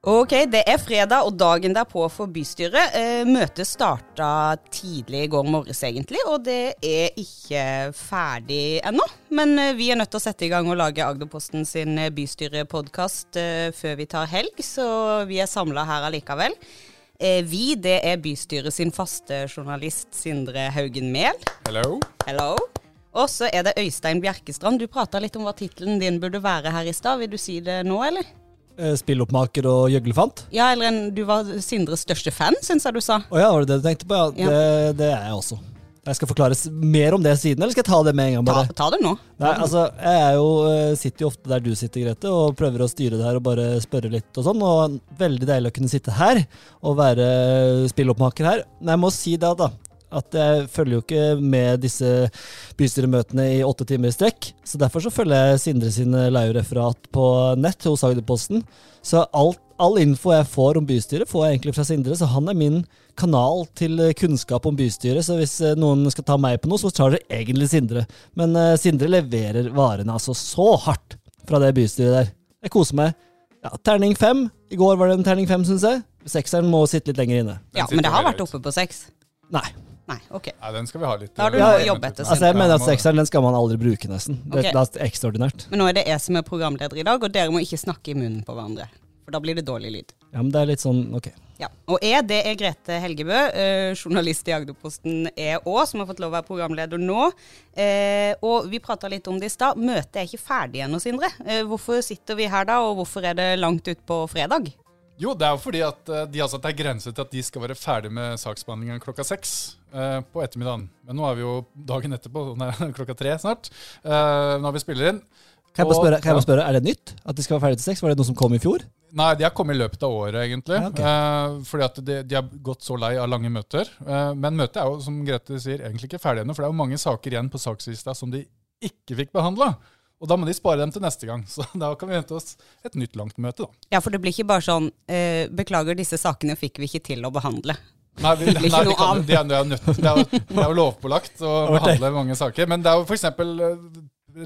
Ok, det er fredag og dagen derpå for bystyret. Eh, møtet starta tidlig i går morges egentlig, og det er ikke ferdig ennå. Men eh, vi er nødt til å sette i gang og lage Agderposten sin eh, bystyrepodkast eh, før vi tar helg, så vi er samla her allikevel. Vi, det er bystyret sin faste journalist Sindre Haugen Mehl. Hello. Hello. Og så er det Øystein Bjerkestrand. Du prata litt om hva tittelen din burde være her i stad. Vil du si det nå, eller? Eh, Spilloppmaker og gjøglefant? Ja, eller en, du var Sindres største fan, syns jeg du sa. Å ja, var det det du tenkte på? Ja, Ja. Det, det er jeg også. Jeg skal forklare mer om det siden, eller skal jeg ta det med en gang? Ta, bare? ta det nå. Nei, altså, jeg er jo, eh, sitter jo ofte der du sitter, Grete, og prøver å styre det her og bare spørre litt og sånn. Og veldig deilig å kunne sitte her og være spilloppmaker her. Men jeg må si det, da. At jeg følger jo ikke med disse bystyremøtene i åtte timer i strekk. Så derfor så følger jeg Sindre sine live-referat på nett hos Agderposten. Så alt, all info jeg får om bystyret, får jeg egentlig fra Sindre. Så han er min kanal til kunnskap om bystyret. Så hvis eh, noen skal ta meg på noe, så tar det egentlig Sindre. Men uh, Sindre leverer varene altså så hardt fra det bystyret der. Jeg koser meg. Ja, Terning fem. I går var det en terning fem, syns jeg. Sekseren må sitte litt lenger inne. Ja, men det har vært oppe på seks. Nei. Nei, ok. Nei, den skal vi ha litt Da har du eh, noe å jobbe etter. Altså, jeg mener at sekseren den skal man aldri bruke, nesten. Det, Ok. det er ekstraordinært. Men nå er det jeg som er programleder i dag, og dere må ikke snakke i munnen på hverandre. For da blir det dårlig lyd. Ja, men det er litt sånn, ok. Ja. Og jeg, det er Grete Helgebø, eh, journalist i Agderposten jeg òg, som har fått lov å være programleder nå. Eh, og vi prata litt om det i stad. Møtet er ikke ferdig ennå, Sindre. Eh, hvorfor sitter vi her da, og hvorfor er det langt utpå fredag? Jo, det er jo fordi at eh, de har satt ei grense til at de skal være ferdig med saksbehandlingen klokka seks eh, på ettermiddagen. Men nå er vi jo dagen etterpå, nei, klokka tre snart, eh, når vi spiller inn. Kan jeg, bare spørre, kan jeg bare spørre, er det nytt? At de skal være ferdig til seks? Var det noe som kom i fjor? Nei, de har kommet i løpet av året, egentlig. Ja, okay. eh, fordi at de, de har gått så lei av lange møter. Eh, men møtet er jo, som Grete sier, egentlig ikke ferdig ennå. For det er jo mange saker igjen på sakslista som de ikke fikk behandla. Og da må de spare dem til neste gang. Så da kan vi vente oss et nytt langt møte, da. Ja, for det blir ikke bare sånn eh, Beklager, disse sakene fikk vi ikke til å behandle. Nei, vi, nei, de kan, de er, de er nødt, det, er jo, det er jo lovpålagt å behandle mange saker. Men det er jo f.eks.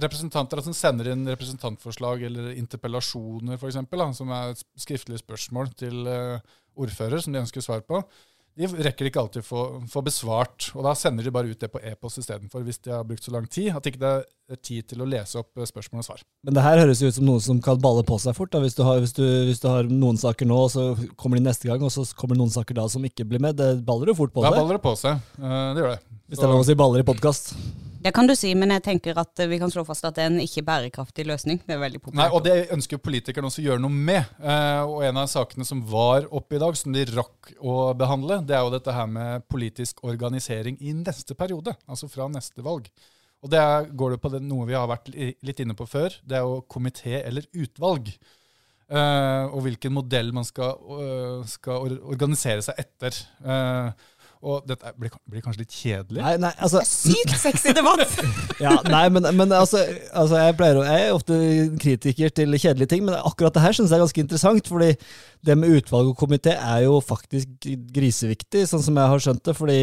representanter som sender inn representantforslag eller interpellasjoner, for eksempel, som er skriftlige spørsmål til eh, ordfører som de ønsker svar på. De rekker ikke alltid å få, få besvart, og da sender de bare ut det på e-post istedenfor, hvis de har brukt så lang tid at ikke det er tid til å lese opp eh, spørsmål og svar. Men det her høres jo ut som noe som kan balle på seg fort. Da. Hvis, du har, hvis, du, hvis du har noen saker nå, og så kommer de neste gang, og så kommer det noen saker da som ikke blir med. Det baller jo fort på Da seg. baller det på seg. Eh, det gjør det. Hvis det er lov å si baller i podkast. Det kan du si, men jeg tenker at eh, vi kan slå fast at det er en ikke bærekraftig løsning. Det er veldig Nei, og det ønsker politikerne også å gjøre noe med. Eh, og en av sakene som var oppe i dag, som de rakk å behandle, det er jo dette her med politisk organisering i neste periode. Altså fra neste valg. Og det går det på noe vi har vært litt inne på før. Det er jo komité eller utvalg. Eh, og hvilken modell man skal, skal organisere seg etter. Og dette blir, blir kanskje litt kjedelig. Nei, nei, altså Sykt sexy debatt! ja, Nei, men, men altså, altså jeg, pleier, jeg er ofte kritiker til kjedelige ting, men akkurat det her syns jeg er ganske interessant. fordi det med utvalg og komité er jo faktisk griseviktig, sånn som jeg har skjønt det. fordi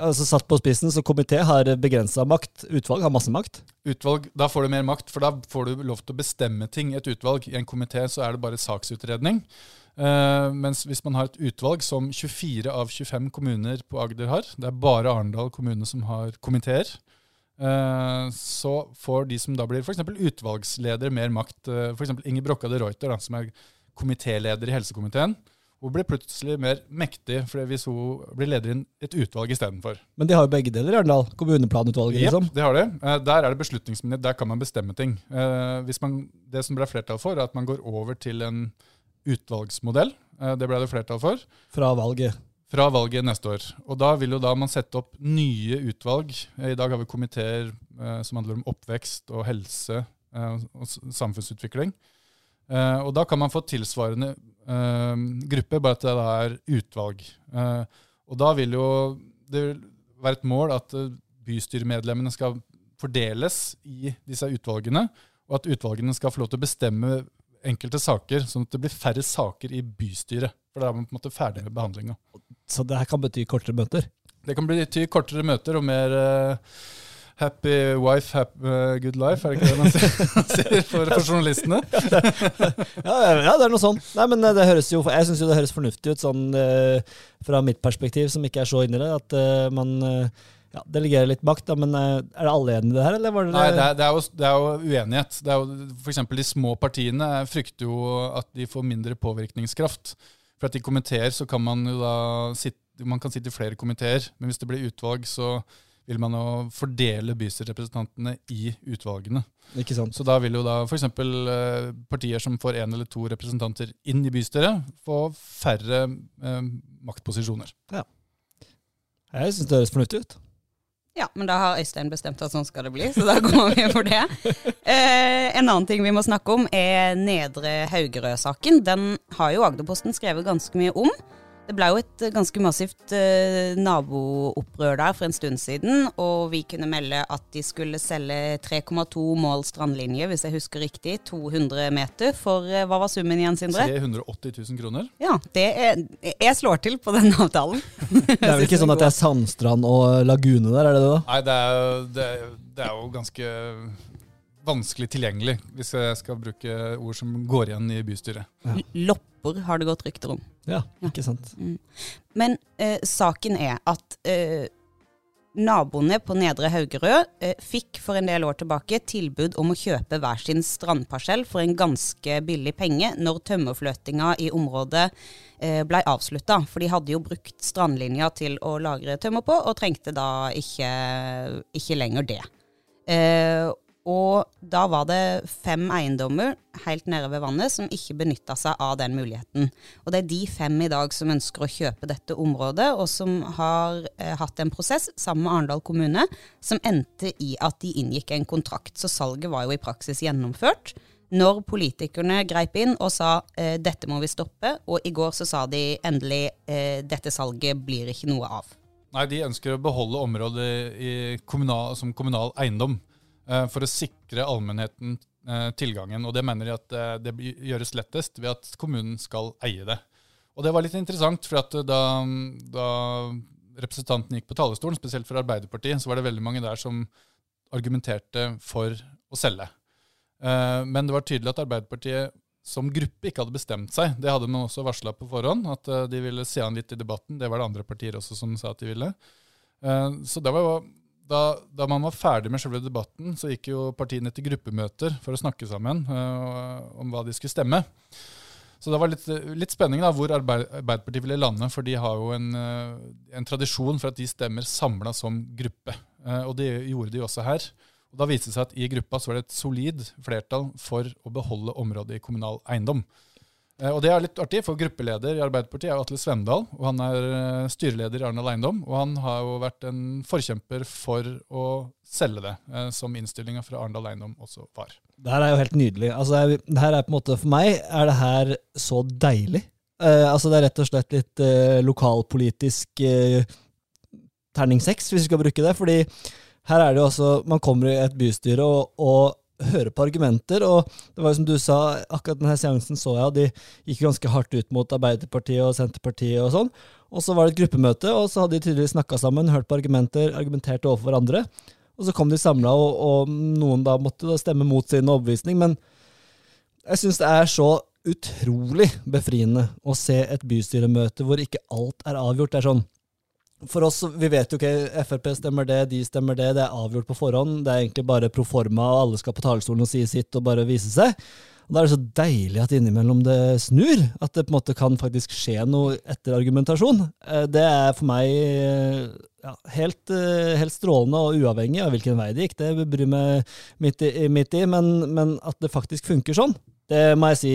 altså Satt på spissen, så komité har begrensa makt. Utvalg har masse makt. Utvalg, Da får du mer makt, for da får du lov til å bestemme ting i et utvalg. I en komité så er det bare saksutredning. Eh, mens hvis man har et utvalg som 24 av 25 kommuner på Agder har, det er bare Arendal kommune som har komiteer, uh, så får de som da blir f.eks. utvalgsledere mer makt. Uh, f.eks. Inger Brokka de Reuter, som er komitéleder i helsekomiteen. Hun blir plutselig mer mektig fordi hvis hun blir leder i et utvalg istedenfor. Men de har jo begge deler i Arendal. Kommuneplanutvalget, liksom. liksom. det har de. Eh, Der er det beslutningsmyndighet, der kan man bestemme ting. Eh, Hvis man, det som ble flertall for, er at man går over til en utvalgsmodell. Eh, Det ble det flertall for. Fra valget. Fra valget neste år. Og da vil jo da man sette opp nye utvalg. Eh, I dag har vi komiteer eh, som handler om oppvekst og helse og samfunnsutvikling. Og da kan man få tilsvarende grupper, gruppe, bare at det er utvalg. Og da vil jo det være et mål at bystyremedlemmene skal fordeles i disse utvalgene, og at utvalgene skal få lov til å bestemme enkelte saker, sånn at det blir færre saker i bystyret. For da er man på en måte ferdig med behandlinga. Så det her kan bety kortere møter. Det kan bety kortere møter og mer uh, Happy wife, happy, uh, good life, er det ikke det man sier for, for journalistene? ja, ja, det er noe sånn. Nei, men det høres jo, Jeg syns det høres fornuftig ut, sånn uh, fra mitt perspektiv, som ikke er så inni det, at eh, man eh, ja, delegere litt makt. Da, men er det alle enige i det her, eller var det Nei, det er, det er, jo, det er jo, uenighet. Det er jo, for eksempel de små partiene frykter jo at de får mindre påvirkningskraft. For at i komiteer så kan man jo da sitte, man kan sitte i flere komiteer, men hvis det blir utvalg, så vil man jo fordele bystyrerepresentantene i utvalgene. Ikke sant. Så da vil jo da f.eks. Eh, partier som får én eller to representanter inn i bystyret, få færre eh, maktposisjoner. Ja. Jeg syns det høres fornuftig ut. Ja, men da har Øystein bestemt at sånn skal det bli, så da går vi for det. Eh, en annen ting vi må snakke om, er Nedre Haugerød-saken. Den har jo Agderposten skrevet ganske mye om. Det ble jo et eh, ganske massivt eh, naboopprør der for en stund siden, og vi kunne melde at de skulle selge 3,2 mål strandlinje, hvis jeg husker riktig, 200 meter, for eh, hva var summen igjen, Sindre? 380 000 kroner. Ja, det er Jeg slår til på den avtalen. det er vel ikke sånn at det er sandstrand og lagune der, er det det da? Nei, det er, det, det er jo ganske vanskelig tilgjengelig, hvis jeg skal bruke ord som går igjen i bystyret. Ja. Lopper har det gått rykter om. Ja, ikke sant. Mm. Men eh, saken er at eh, naboene på Nedre Haugerød eh, fikk for en del år tilbake tilbud om å kjøpe hver sin strandparsell for en ganske billig penge når tømmerfløtinga i området eh, blei avslutta. For de hadde jo brukt strandlinja til å lagre tømmer på, og trengte da ikke, ikke lenger det. Eh, og da var det fem eiendommer helt nede ved vannet som ikke benytta seg av den muligheten. Og det er de fem i dag som ønsker å kjøpe dette området, og som har eh, hatt en prosess sammen med Arendal kommune som endte i at de inngikk en kontrakt. Så salget var jo i praksis gjennomført. Når politikerne greip inn og sa eh, dette må vi stoppe, og i går så sa de endelig eh, dette salget blir ikke noe av. Nei, de ønsker å beholde området kommunal, som kommunal eiendom. Eh, for å sikre allmennheten eh, tilgangen. Og det mener de at eh, det gjøres lettest ved at kommunen skal eie det. Og det var litt interessant, for at da, da representanten gikk på talerstolen, spesielt for Arbeiderpartiet, så var det veldig mange der som argumenterte for å selge. Men det var tydelig at Arbeiderpartiet som gruppe ikke hadde bestemt seg. Det hadde man også varsla på forhånd, at de ville se an litt i debatten. Det var det andre partier også som sa at de ville. Så det var da, da, man var ferdig med selve debatten, så gikk jo partiene til gruppemøter for å snakke sammen uh, om hva de skulle stemme. Så det var litt, litt spenning da, hvor Arbeiderpartiet ville lande, for de har jo en, uh, en tradisjon for at de stemmer samla som gruppe. Uh, og det gjorde de også her. Og Da viste det seg at i gruppa så var det et solid flertall for å beholde området i kommunal eiendom. Eh, og det er litt artig, for gruppeleder i Arbeiderpartiet er Atle Svendal. og Han er eh, styreleder i Arendal Eiendom, og han har jo vært en forkjemper for å selge det, eh, som innstillinga fra Arendal Eiendom også var. Det her er jo helt nydelig. Altså, det her er på en måte, For meg er det her så deilig. Uh, altså Det er rett og slett litt uh, lokalpolitisk uh, terning seks, hvis vi skal bruke det. fordi her er det jo altså, Man kommer i et bystyre, og, og høre på argumenter. Og det var jo som du sa, akkurat denne seansen så jeg, og de gikk ganske hardt ut mot Arbeiderpartiet og Senterpartiet og sånn. Og så var det et gruppemøte, og så hadde de tydeligvis snakka sammen, hørt på argumenter, argumentert overfor hverandre. Og så kom de samla, og, og, noen da måtte da stemme mot sin overbevisning. Men jeg syns det er så utrolig befriende å se et bystyremøte hvor ikke alt er avgjort. Det er sånn for oss, Vi vet jo ikke Frp stemmer det, de stemmer det, det er avgjort på forhånd. Det er egentlig bare pro forma, og alle skal på talerstolen og si sitt og bare vise seg. Og Da er det så deilig at innimellom det snur, at det på en måte kan faktisk skje noe etter argumentasjon. Eh, det er for meg eh, ja, helt, eh, helt, strålende og uavhengig av hvilken vei det gikk. Det bryr meg midt i, midt i men, men at det faktisk funker sånn, det må jeg si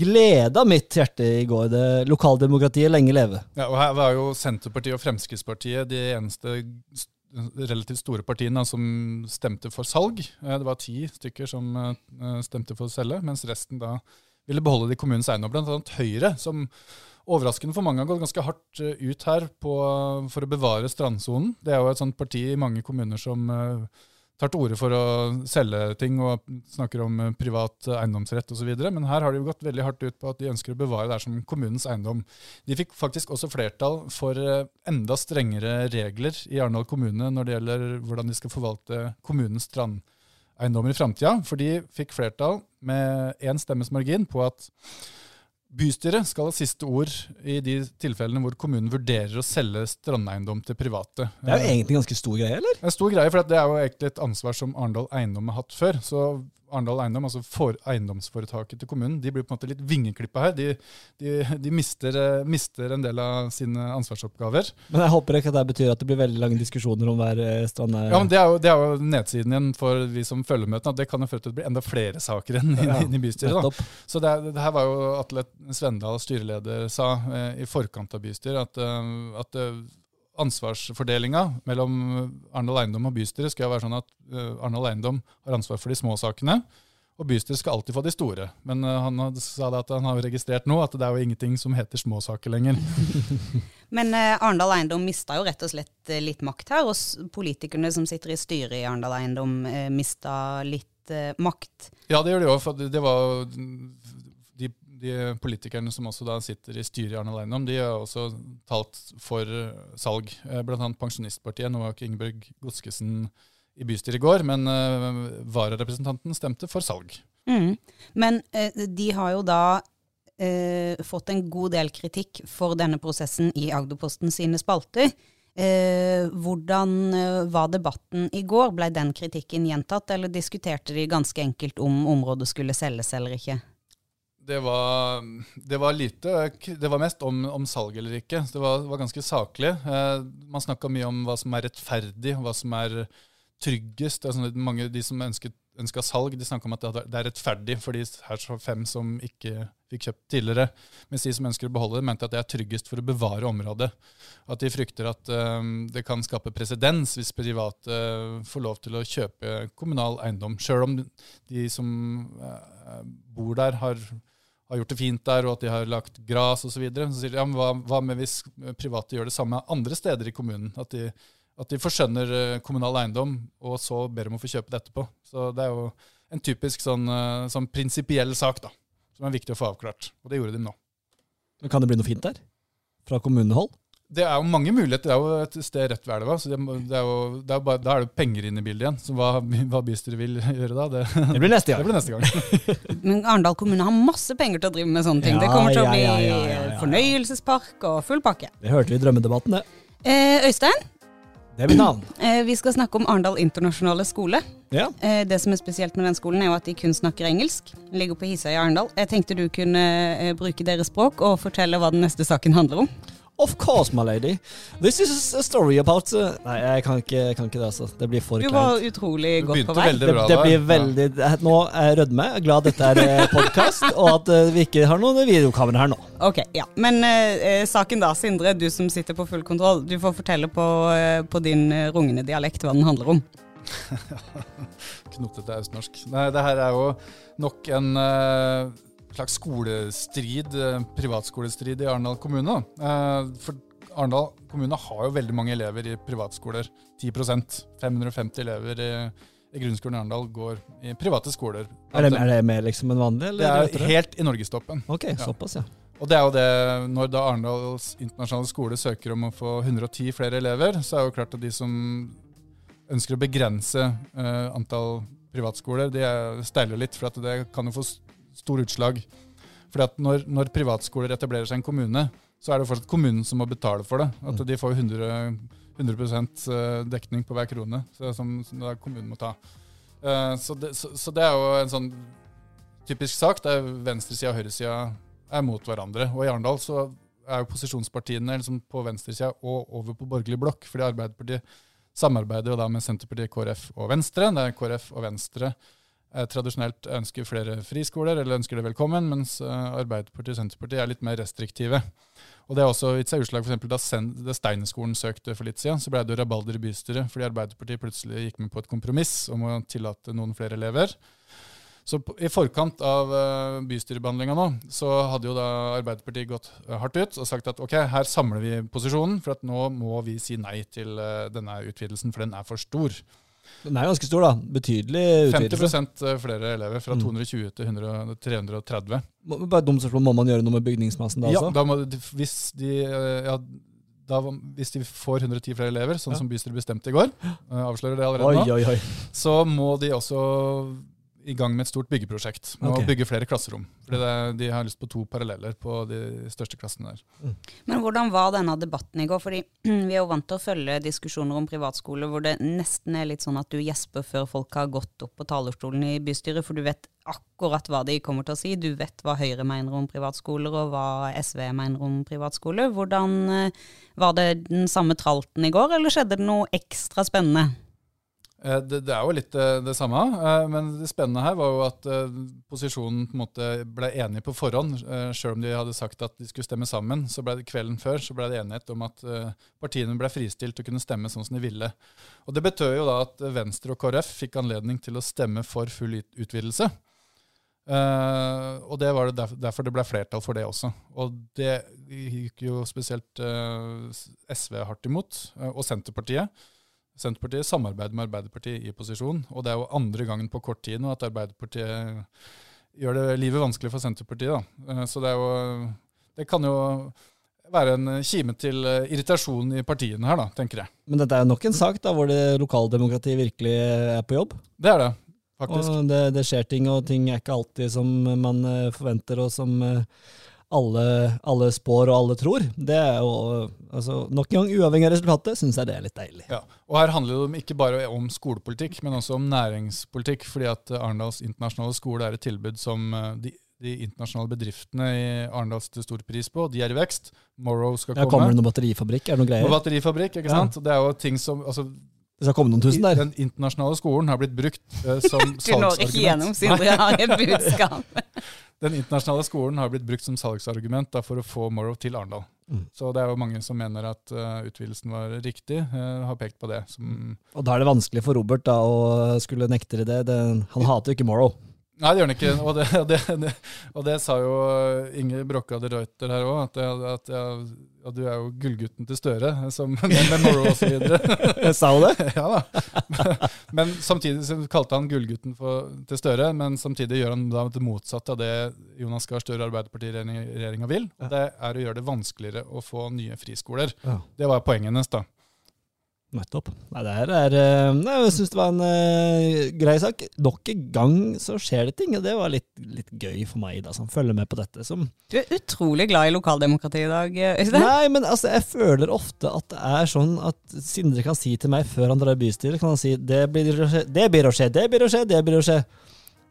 gleda mitt hjerte i går. Det Lokaldemokratiet lenge leve. Ja, og Her var jo Senterpartiet og Fremskrittspartiet de eneste relativt store partiene som stemte for salg. Eh, det var ti stykker som eh, stemte for å selge, mens resten da ville beholde de kommunens eiendom. Blant annet Høyre, som overraskende for mange har gått ganske hardt eh, ut her på, for å bevare strandsonen. Det er jo et sånt parti i mange kommuner som tar til orde for å selge ting og snakker om eh, privat eiendomsrett osv. Men her har de jo gått veldig hardt ut på at de ønsker å bevare det som kommunens eiendom. De fikk faktisk også flertall for eh, enda strengere regler i Arendal kommune når det gjelder hvordan de skal forvalte kommunens strandeiendommer i framtida. For de fikk flertall med én stemmes margin på at Bystyret skal ha siste ord i de tilfellene hvor kommunen vurderer å selge strandeiendom til private. Det er jo egentlig en ganske stor greie, eller? Det er en stor greie, for det er jo egentlig et ansvar som Arendal Eiendom har hatt før. Så Arendal Eiendom, altså for eiendomsforetaket til kommunen, de blir på en måte litt vingeklippa her. De, de, de mister, eh, mister, en del av sine ansvarsoppgaver. Men jeg håper ikke at det betyr at det blir veldig lange diskusjoner om hver eh, strand Ja, men det er, jo, det er jo nedsiden igjen for vi som følger møtene, at det kan jo føre til at det blir enda flere saker enn ja, inn i bystyret. Da. Så det, det, her var jo Atle Svendal, styreleder, sa eh, i forkant av bystyret at, uh, at ansvarsfordelinga mellom Arendal Eiendom og bystyret skal være sånn at uh, Arendal Eiendom har ansvar for de små sakene, og bystyret skal alltid få de store. Men uh, han sa det at han har registrert nå at det er jo ingenting som heter småsaker lenger. Men uh, Arendal Eiendom mista jo rett og slett litt makt her, og politikerne som sitter i styret i Arendal Eiendom mista litt makt. Ja, det gjør de òg. Det var de politikerne som også da sitter i styret i Arne Leinom, de har også talt for eh, salg. Bl.a. blant annet Pensjonistpartiet. Nå var ikke Ingeborg Godskesen i bystyret i går, men uh, vararepresentanten stemte for salg. Mm. Men uh, de har jo da uh, fått en god del kritikk for denne prosessen i Agderposten sine spalter. hvordan var debatten i går? Ble den kritikken gjentatt, eller diskuterte de ganske enkelt om området skulle selges eller ikke? Det var, det var, lite Det var mest om, om salg eller ikke. Det var, var ganske saklig. Eh, man snakka mye om hva som er rettferdig, hva som er tryggest. Altså, mange de som ønska salg, de snakka om at det er rettferdig for de her fem som ikke fikk kjøpt tidligere. Mens de som ønsker å beholde det, mente at det er tryggest for å bevare området. At de frykter at eh, det kan skape presedens hvis private uh, får lov til å kjøpe kommunal eiendom. Sjøl om de som uh, bor der, har har gjort det fint der, og at de har lagt gras osv. Så, videre. så sier de ja, men hva, hva, med hvis private gjør det samme andre steder i kommunen? At de, at de forskjønner eh, kommunal eiendom, og så ber om å få kjøpe det etterpå. Så det er jo en typisk sånn, eh, sånn prinsipiell sak da, som er viktig å få avklart. Og det gjorde de nå. Men Kan det bli noe fint der? Fra kommunehold? Det er jo mange muligheter. Det er jo et sted rett ved elva. så det, det er jo, det er bare, Da er det penger inne i bildet igjen. Så hva, hva bystyret vil gjøre da, det, det, blir neste gang. Blir neste gang. Men Arendal kommune har masse penger til å drive med sånne ting. Ja, det kommer til å bli ja, ja, fornøyelsespark og full pakke. Det hørte vi i drømmedebatten, det. Eh, Øystein? Det er mitt navn. Eh, vi skal snakke om Arendal internasjonale skole. Ja. Eh, det som er spesielt med den skolen, er jo at de kun snakker engelsk. Ligger på Hisøy i Arendal. Jeg tenkte du kunne eh, bruke deres språk og fortelle hva den neste saken handler om. Of course, my lady. This is a story about uh, Nei, jeg kan ikke, kan ikke, det, altså. Det blir for kleint. Du var utrolig godt på vei. Det, det, blir veldig Nå er jeg rødme. Jeg er glad dette er eh, podkast, og at uh, vi ikke har noen videokamera her nå. Ok, ja. Men uh, saken da, Sindre, du som sitter på full kontroll. Du får fortelle på, uh, på din rungende dialekt hva den handler om. Knotete østnorsk. Nei, det her er jo nok en slags skolestrid, eh, privatskolestrid i Arendal kommune. Eh, for Arendal kommune har jo veldig mange elever i privatskoler. 10% 550 elever i, i grunnskolen i Arendal går i private skoler. Er det, er det mer liksom enn vanlig? Eller? Det er helt i norgestoppen. Ok, ja. såpass, ja. Og det er jo det, Når da Arendals internasjonale skole søker om å få 110 flere elever, så er det jo klart at de som ønsker å begrense uh, antall privatskoler, de steiler litt. For at det kan jo få stor utslag. Fordi at når, når, privatskoler etablerer seg i en kommune, så er det fortsatt kommunen som må betale for det. At mm. de får 100, 100 eh, dekning på hver krone som, som kommunen må ta. Uh, så, det, så, så, det, er jo en sånn typisk sak der venstresida og høyresida er mot hverandre. Og i Arendal så er jo posisjonspartiene liksom på venstresida og over på borgerlig blokk. fordi Arbeiderpartiet samarbeider jo da med Senterpartiet, KrF og Venstre. Det er KrF og Venstre Eh, tradisjonelt ønsker flere friskoler, eller ønsker det velkommen, mens eh, Arbeiderpartiet og Senterpartiet er litt mer restriktive. Og Det har også gitt seg utslag f.eks. da, da Steinerskolen søkte for litt siden, så ble det rabalder i bystyret fordi Arbeiderpartiet plutselig gikk med på et kompromiss om å tillate noen flere elever. Så I forkant av uh, bystyrebehandlinga nå, så hadde jo da Arbeiderpartiet gått hardt ut og sagt at ok, her samler vi posisjonen, for at nå må vi si nei til denne utvidelsen, for den er for stor. Den er ganske stor, da. Betydelig utvidelse. 50% flere elever, fra Mm. 220 til 100, 330. Må- Bare dumt spørsmål, Må man gjøre noe med bygningsmassen da Ja, også? da må, hvis, de, eh, ja, da, hvis de får 110 flere elever, sånn Ja. som bystyret bestemte i går, eh, avslører det allerede Oi, nå, oi, oi. så må de også i gang med et stort byggeprosjekt. Med okay. å bygge flere klasserom. Fordi det, de har lyst på to paralleller på de største klassene der. Men hvordan var denne debatten i går? Fordi vi er jo vant til å følge diskusjoner om privatskole hvor det nesten er litt sånn at du gjesper før folk har gått opp på talerstolen i bystyret, for du vet akkurat hva de kommer til å si. Du vet hva Høyre mener om privatskoler, og hva SV mener om privatskoler. Hvordan eh, Var det den samme tralten i går, eller skjedde det noe ekstra spennende? Eh, Det, det er jo litt eh, det samme, eh, men det spennende her var jo at posisjonen på en måte ble enig på forhånd. Selv om de hadde sagt at de skulle stemme sammen, så ble det kvelden før så ble det enighet om at partiene ble fristilt og kunne stemme sånn som de ville. Og Det betød jo da at Venstre og KrF fikk anledning til å stemme for full utvidelse. Og det var det derfor det ble flertall for det også. Og det gikk jo spesielt SV hardt imot, og Senterpartiet. Senterpartiet samarbeider med Arbeiderpartiet i posisjon, og det er jo andre gangen på kort tid nå at Arbeiderpartiet gjør det livet vanskelig for Senterpartiet. Da. Eh, Så det er jo Det kan jo være en kime til eh, irritasjon i partiene her, da, tenker jeg. Men dette er jo nok en sak da, hvor det lokaldemokratiet virkelig er på jobb. Det er det, faktisk. Og det, det skjer ting, og ting er ikke alltid som man eh, forventer, og som alle, alle spår og alle tror. Det er jo altså, nok en gang uavhengig av resultatet, syns jeg det er litt deilig. Ja, og her handler det ikke bare om skolepolitikk, men også om næringspolitikk. Fordi at eh, Arendals internasjonale skole er et tilbud som eh, de, de internasjonale bedriftene i Arendal setter stor pris på. De er i vekst. Morrow skal Ja, komme. kommer det noen batterifabrikk? Er det noen greier? Noen batterifabrikk, ikke sant? Ja. Det er jo ting som altså, Det skal komme noen tusen der. Den internasjonale skolen har blitt brukt uh, som Du når ikke gjennom, salgsargument. Sindre har et budskap. Den internasjonale skolen har blitt brukt som salgsargument da, for å få Morrow til Arendal. Mm. Så det er jo mange som mener at uh, utvidelsen var riktig, uh, har pekt på det. Som, Og da er det vanskelig for Robert da å skulle nekte det. det han hater jo ikke Morrow. Nei, det gjør den ikke. Og det, det, det, og det sa jo Inger Brokka de Reuter her òg, at, at at du er jo gullgutten til Støre, som, med, med Morrow osv. Sa hun det? ja da. Men samtidig så kalte han gullgutten for, til Støre, men samtidig gjør han da det motsatte av det Jonas Gahr Støre og Arbeiderpartiregjeringa vil. og Det er å gjøre det vanskeligere å få nye friskoler. Det var poenget hennes, da. Nettopp. Nei, det her er eh, nei, Jeg syns det var en uh, grei sak. Nok en gang så skjer det ting, og det var litt, litt gøy for meg, da, som følger med på dette. Som Du er utrolig glad i lokaldemokratiet i dag, Øystein. Nei, men altså, jeg føler ofte at det er sånn at Sindre kan si til meg før han drar i bystyret, kan han si det blir å skje, det blir å skje, det blir å skje, det blir å skje.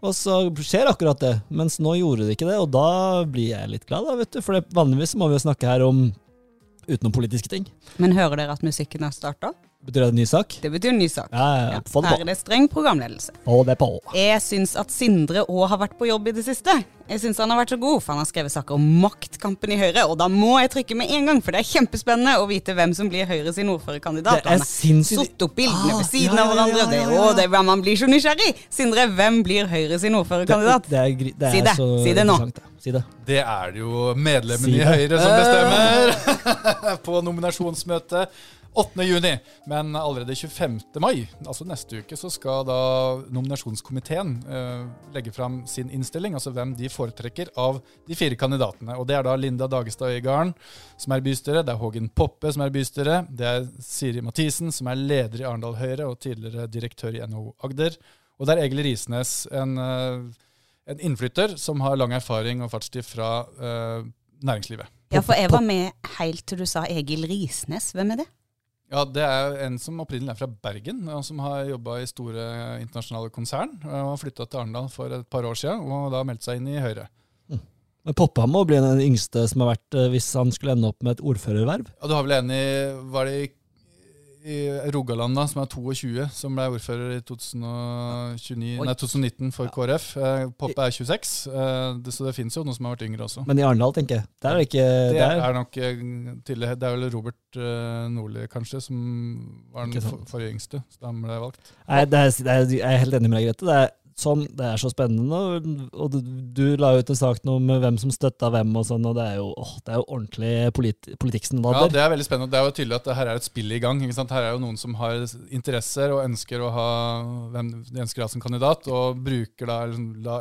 Og så skjer akkurat det, mens nå gjorde det ikke det, og da blir jeg litt glad, da, vet du. For det, vanligvis må vi jo snakke her om utenom politiske ting. Men hører dere at musikken har starta? Betyr det en ny sak? Det betyr en ny sak. Ja, ja, ja. Få det Her er det streng programledelse. Få det på. Jeg syns at Sindre òg har vært på jobb i det siste. Jeg syns han har vært så god, for han har skrevet saker om maktkampen i Høyre. Og da må jeg trykke med en gang, for det er kjempespennende å vite hvem som blir Høyre sin ordførerkandidat. Det er sinnssykt Satt opp bildene Ah, ved siden ja, av ja, hverandre. ja, Det, ja, ja. å, det er Man blir så nysgjerrig. Sindre, hvem blir Høyre sin ordførerkandidat? Det, det er, det Si det. så Si det nå. det. Si det. Det er det jo medlemmene Si i. Høyre som bestemmer på nominasjonsmøtet 8. juni. Men allerede 25. mai, altså neste uke, så skal da nominasjonskomiteen eh, legge fram sin innstilling, altså hvem de foretrekker av de fire kandidatene. Og det er da Linda Dagestad Øygarden som er bystyre, det er Hågen Poppe som er bystyre, det er Siri Mathisen som er leder i Arendal Høyre og tidligere direktør i NHO Agder, og det er Egil Risnes, en, eh, en innflytter som har lang erfaring og fartstid fra eh, næringslivet. Ja, for jeg var med helt til du sa Egil Risnes. Hvem er det? Ja, Det er en som opprinnelig er fra Bergen, og som har jobba i store internasjonale konsern. og har flytta til Arendal for et par år siden, og da meldt seg inn i Høyre. Men Poppa må bli den yngste som har vært, eh, hvis han skulle ende opp med et ordførerverv. Ja, du har vel en i Var det i, i Rogaland, da, som er 22, som ble ordfører i 2029, nei, 2019 for KrF. Eh, Poppe er 26, eh, det, så det fins jo noen som har vært yngre også. Men i Arendal, tenker jeg. Der er det ikke Det der. er nok eh. Det er vel Robert Nordli, kanskje, som var den forrige yngste. Så da ble jeg valgt. Nei, det er, det er, jeg er helt enig med deg, Grete. Det er sånn. Det er så spennende. Og, du, du la ut en sak nå med hvem som støtta hvem og sånn, og det er jo, åh, det er jo ordentlig polit, Ja, det er veldig spennende. Det er jo tydelig at her er et spill i gang. Ikke sant? Her er jo noen som har interesser og ønsker å ha hvem de ønsker å ha som kandidat, og bruker, da, liksom, la,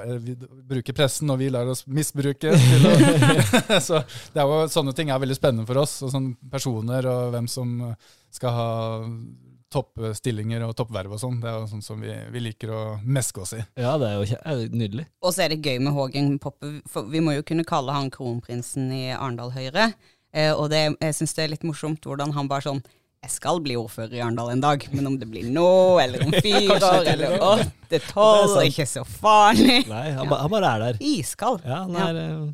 bruker pressen, og vi lar oss misbruke. Til å, så det er jo, sånne ting er veldig spennende for oss. Og sånn personer og hvem som skal ha toppstillinger og toppverv og sånn. Det er jo sånn som vi, vi liker å meske oss i. Ja, det er jo er nydelig. Og så er det gøy med Hågen Poppe, for vi må jo kunne kalle han kronprinsen i Arendal Høyre. Eh, og det, jeg syns det er litt morsomt hvordan han bare sånn Jeg skal bli ordfører i Arendal en dag, men om det blir nå, eller om fire år, eller åtte, tolv, ikke så farlig. Nei, han, ja. han bare er der. Iskald. Ja, han er, eh,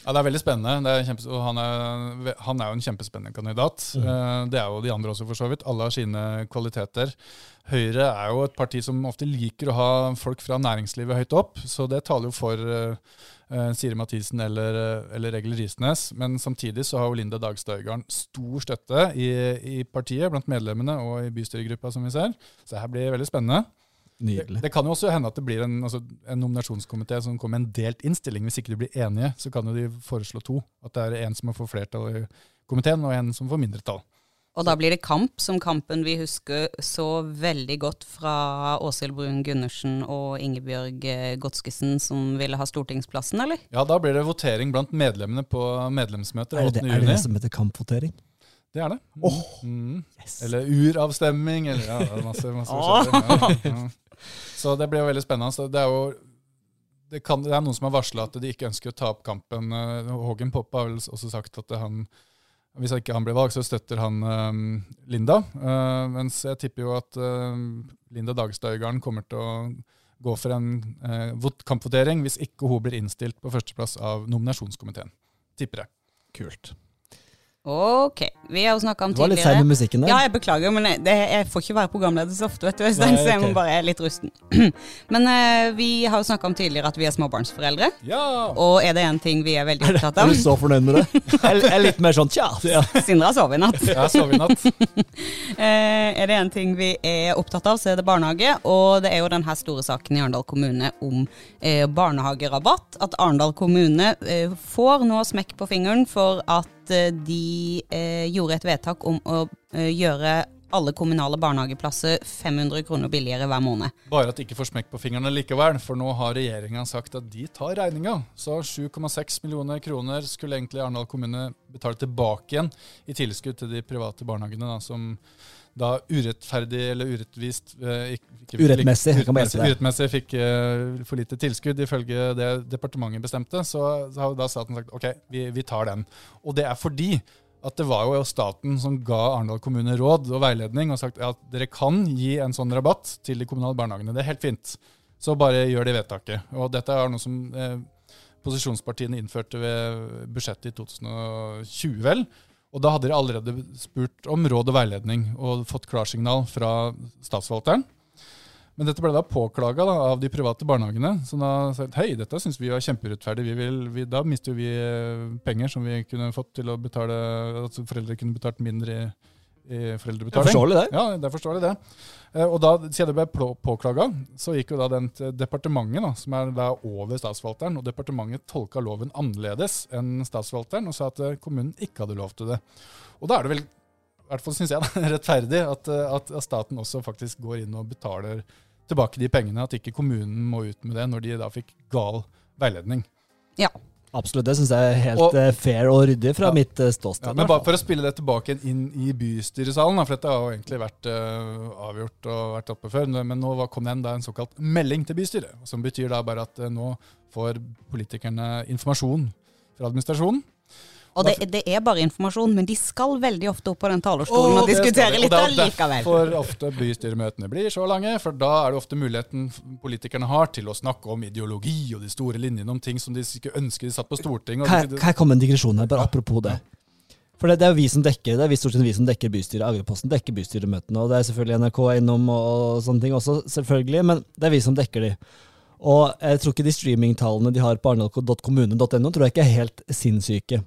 Ja, Det er veldig spennende. Det er kjempe, han er, han er jo en kjempespennende kandidat. Mm. Det er jo de andre også, for så vidt. Alle har sine kvaliteter. Høyre er jo et parti som ofte liker å ha folk fra næringslivet høyt opp, så det taler jo for eh, eh, Siri Mathisen eller, eh, eller Egil Risnes. Men samtidig så har jo Linda Dagstad Øygarden stor støtte i, i partiet, blant medlemmene og i bystyregruppa, som vi ser. Så det her blir veldig spennende. Det, nydelig. det kan jo også hende at det blir en, altså, en nominasjonskomité som kommer med en delt innstilling. Hvis ikke de blir enige, så kan jo de foreslå to. At det er en som får flertall i komiteen, og en som får mindretall. Og da blir det kamp, som kampen vi husker så veldig godt fra Åshild Brun Gundersen og Ingebjørg eh, Godskesen, som ville ha stortingsplassen, eller? Ja, da blir det votering blant medlemmene på medlemsmøter Er det, det, er det det som heter kampvotering? Det er det. Mm. yes. Eller uravstemming, eller ja, det er masse, masse forskjellig. Ja, ja. Så det blir jo veldig spennende. Det er jo det, kan, det er noen som har varsla at de ikke ønsker å ta opp kampen. Eh, Hågen Poppe har vel også sagt at han hvis ikke han blir valgt, så støtter han um, Linda. Uh, mens jeg tipper jo at uh, Linda Dagstad kommer til å gå for en uh, kampvotering hvis ikke hun blir innstilt på førsteplass av nominasjonskomiteen. Tipper jeg. Kult. Ok, vi har jo snakka om tidligere Du var litt sein med musikken der. Ja, jeg beklager, men jeg, det, jeg får ikke være programleder så ofte, vet du, Øystein, så jeg må bare er litt rusten. men uh, vi har jo snakka om tidligere at vi er småbarnsforeldre, Ja! og er det en ting vi er veldig opptatt av Er du så fornøyd med det? Jeg jeg er litt mer sånn tja. Ja. Sindre har sovet i natt. Ja, sovet i natt. Eh, er det en ting vi er opptatt av, så er det barnehage. Og det er jo denne store saken i Arendal kommune om eh, barnehagerabatt. At Arendal kommune eh, får nå smekk på fingeren for at eh, de eh, gjorde et vedtak om å eh, gjøre alle kommunale barnehageplasser 500 kroner billigere hver måned. Bare at de ikke får smekk på fingrene likevel, for nå har regjeringa sagt at de tar regninga. Så 7,6 millioner kroner skulle egentlig Arendal kommune betale tilbake igjen i tilskudd til de private barnehagene, da, som da urettferdig eller urettvist eh, ikke, ikke, Urettmessig, deg. urettmessig fikk uh, for lite tilskudd ifølge det departementet bestemte. Så, så har da staten sagt ok, vi, vi tar den. Og det er fordi at det var jo staten som ga Arendal kommune råd og veiledning og sagt at dere kan gi en sånn rabatt til de kommunale barnehagene. Det er helt fint. Så bare gjør det vedtaket. Og dette er noe som eh, posisjonspartiene innførte ved budsjettet i 2020, vel. Og da hadde de allerede spurt om råd og veiledning og fått klarsignal fra statsforvalteren. Men dette ble da påklaga av de private barnehagene, som da sa at hei, dette syns vi var kjemperettferdig, Vi vi, da mister vi eh, penger som vi kunne fått til å betale Altså foreldre kunne betalt mindre i, i Det er foreldrebetaling. forståelig, det. Ja, det er forståelig det. Eh, Og da, siden det ble plå- påklaga, så gikk jo da den til departementet, da, som er da over statsforvalteren, og departementet tolka loven annerledes enn statsforvalteren og sa at eh, kommunen ikke hadde lov til det. Og da er det vel, i hvert fall syns jeg, da, rettferdig at, eh, at at staten også faktisk går inn og betaler tilbake de pengene, at ikke kommunen må ut med det når de da fikk gal veiledning. Absolutt, det syns jeg er helt Og- eh, fair og ryddig fra Ja. mitt eh, ståsted. Ja, men bare for å spille det tilbake inn i bystyresalen, for dette har jo egentlig vært uh, avgjort og vært oppe før, men nå kom det en, da, en såkalt melding til bystyret, som betyr da bare at uh, nå får politikerne informasjon fra administrasjonen. Og det, det er bare informasjon, men de skal veldig ofte opp på den talerstolen og, Og diskutere litt allikevel. det er allikevel. derfor ofte bystyremøtene blir så lange, for da er det ofte muligheten politikerne har til å snakke om ideologi og de store linjene, om ting som de ikke ønsker de satt på Stortinget. her Kan kan jeg komme en digresjon her, bare apropos det? For det, det er jo vi som dekker det er vi stort sett vi som dekker bystyret. Agderposten dekker bystyremøtene, og det er selvfølgelig NRK innom og, og sånne ting også, selvfølgelig, men det er vi som dekker de. Og jeg tror ikke de streamingtallene de har på arendal.kommune.no, tror jeg ikke er helt sinnssyke.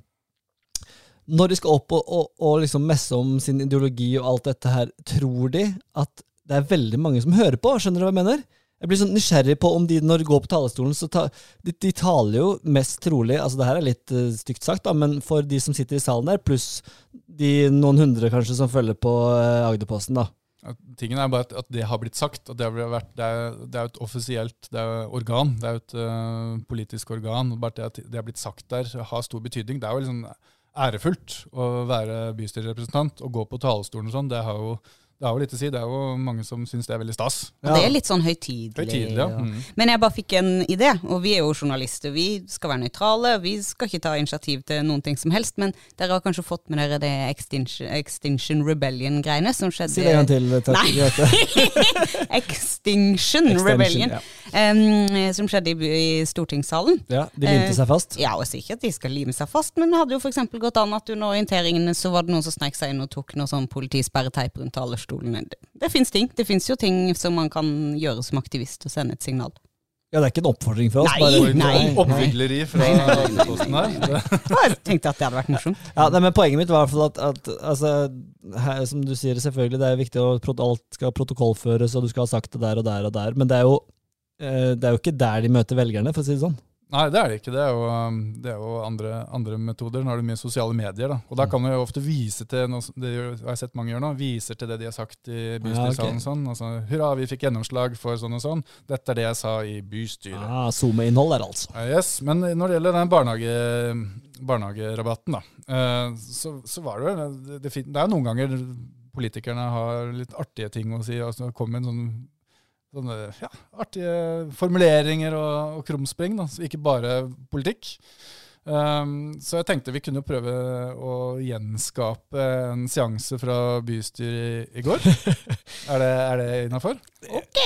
Når de skal opp og, og, og liksom messe om sin ideologi og alt dette her, tror de at det er veldig mange som hører på? Skjønner du hva jeg mener? Jeg blir sånn nysgjerrig på om de når de går på talerstolen, så ta, de, de taler jo mest trolig Altså det her er litt uh, stygt sagt, da, men for de som sitter i salen der, pluss de noen hundre kanskje som følger på uh, Agderposten, da. At, Tingen er bare at, at det har blitt sagt. at Det, har vært, det, er, det er et offisielt det er organ. Det er jo et uh, politisk organ. Bare det at det har blitt sagt der, har stor betydning. Det er jo liksom ærefullt å være bystyrerepresentant og gå på talerstolen og sånn. Det har jo det har jo litt å si. Det er jo mange som syns det er veldig stas. Og det er litt sånn høytidelig. Høytidelig, ja. Mm. Men jeg bare fikk en idé, og vi er jo journalister. Vi skal være nøytrale, vi skal ikke ta initiativ til noen ting som helst. Men dere har kanskje fått med dere det Extinction, Extinction Rebellion-greiene som skjedde Si det en gang til, takk. Nei. Extinction Extinction, Rebellion. ja. Em, som skjedde i, i stortingssalen. ja, de limte Eh, seg fast. Ja, og sikkert de skal lime seg fast, men det hadde jo f.eks. gått an at under orienteringene så var det noen som snek seg inn og tok noe sånn politisperreteip rundt talerstolen. Det, det fins ting. Det fins jo ting som man kan gjøre som aktivist og sende et signal. Ja, det er ikke en oppfordring fra oss. Nei, nei. Oppvigleri fra Aftenposten her. Jeg tenkte at det hadde vært morsomt. Ja, nei, men Poenget mitt var i hvert fall at, at altså, her, som du sier, selvfølgelig det er viktig at alt skal protokollføres, og du skal ha sagt det der og der og der, men det er jo, det er jo ikke der de møter velgerne, for å si det sånn. nei, det er det ikke. Det er jo, um, det er jo andre, andre metoder. Nå er det mye sosiale medier. da. Og da kan man jo ofte vise til noe, det har jeg sett mange gjøre nå, viser til det de har sagt i bystyresalen. Ja, okay. sånn, altså, Hurra, vi fikk gjennomslag for sånn og sånn. Dette er det jeg sa i bystyret. Ah, SoMe-innhold der, altså. Ja, yes, Men når det gjelder den barnehage, barnehagerabatten, da, eh, så, så var det jo det, det, det er noen ganger politikerne har litt artige ting å si. altså kommer med en sånn sånne ja, artige formuleringer og, og krumspring, ikke bare politikk. Um, så jeg tenkte vi kunne prøve å gjenskape en seanse fra bystyret i, i går. er det, er det innafor? Ok!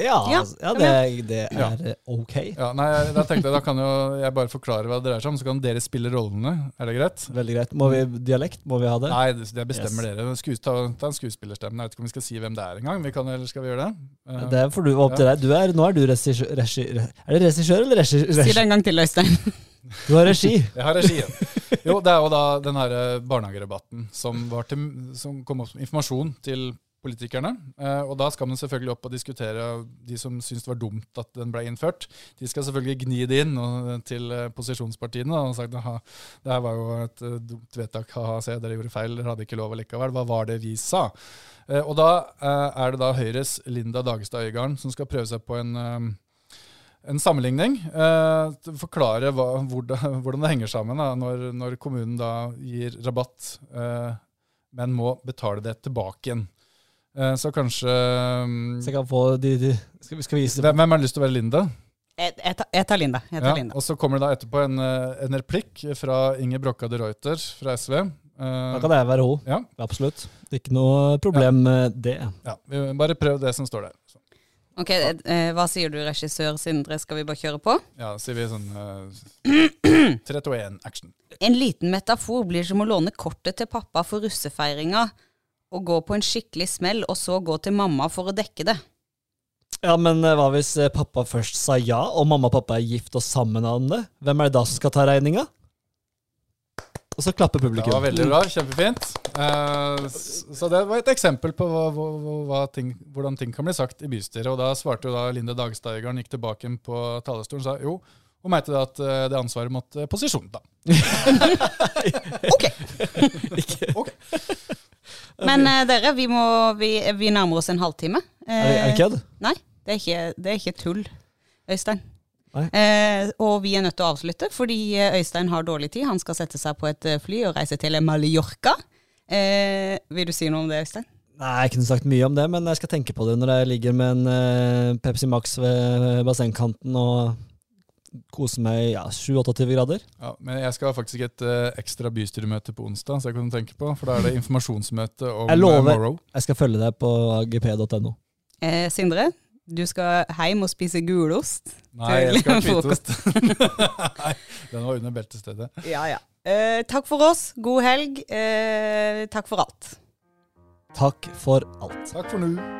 Ja, Ja, altså, ja det, det er ja. ok. Ja, nei, Da tenkte jeg da kan jo jeg bare forklare hva det dreier seg om, så kan dere spille rollene. Er det greit? Veldig greit. Må vi dialekt? Må vi ha det? Nei, det, det bestemmer Yes. dere. Skues, ta, ta en skuespillerstemme. Jeg vet ikke om vi skal si hvem det er engang. Vi kan, eller skal vi gjøre det? Uh, Det får du opp til deg. Du er, nå er du regissør, Er det regissør eller regissør? Si det en gang til, Øystein. Du har regi. Jeg har regien. Jo, det er jo da den her eh, barnehagerabatten som, til, som kom opp som informasjon til politikerne. Eh, og da skal man selvfølgelig opp og diskutere de som syns det var dumt at den ble innført. De skal selvfølgelig gni det inn til eh, posisjonspartiene da, og sagt at det her var jo et dumt vedtak, ha-ha, se, dere gjorde feil, dere hadde ikke lov allikevel. Hva var det vi sa? Og da er det da Høyres Linda Dagestad Øygarden som skal prøve seg på en en sammenligning. Eh, forklare hva, hvordan, hvordan det henger sammen da, når, når kommunen da gir rabatt, eh, men må betale det tilbake igjen. Eh, så kanskje mm, Så jeg kan få de, de skal, skal vise hvem, hvem har lyst til å være Linda? Jeg, jeg, tar- jeg tar Linda. Jeg tar Ja, Linda. og så kommer det da etterpå en, eh, en replikk fra Inger Brokka de Reuter fra SV. Eh, Da kan jeg være hun. ja, Absolutt. Det er ikke noe problem med det. ja, vi bare prøv det som står der. Ok, eh, Hva sier du, regissør Sindre? Skal vi bare kjøre på? ja, sier vi sånn eh, 3, 2, 1, action. En liten metafor blir som å låne kortet til pappa for russefeiringa, og gå på en skikkelig smell, og så gå til mamma for å dekke det. Ja, men eh, hva hvis eh, pappa først sa ja, og mamma og pappa er gift og sammen om det? Hvem er det da som skal ta regninga? Og så klapper publikum. Det var veldig bra, kjempefint. Eh, så det var et eksempel på hva, hva, hva ting, hvordan ting kan bli sagt i bystyret. Og da svarte jo da Linde Dagsteigarden, gikk tilbake på talerstolen og sa jo, hun mente da at eh, det ansvaret måtte posisjonen ta. Ok. okay. Men uh, dere, vi, må, vi, vi nærmer oss en halvtime. Det, er det kødd? Nei, det er ikke, det er ikke tull, Øystein. Eh, og vi er nødt til å avslutte, fordi eh, Øystein har dårlig tid. Han skal sette seg på et eh, fly og reise til Mallorca. Eh, vil du si noe om det, Øystein? Nei, jeg kunne sagt mye om det, men jeg skal tenke på det når jeg ligger med en eh, Pepsi Max ved bassengkanten og koser meg i ja, 7-28 grader. Ja, men jeg skal faktisk et eh, ekstra bystyremøte på onsdag, så jeg kan tenke på, for da er det informasjonsmøte om Jeg lover. Morrow. Jeg skal følge deg på agp.no. Eh, Sindre, du skal hjem og spise gulost. Nei, jeg skal ha. Nei, den var under beltestedet. Ja, ja. Eh, takk for oss. God helg. Eh, takk for alt. Takk for alt. Takk for nå.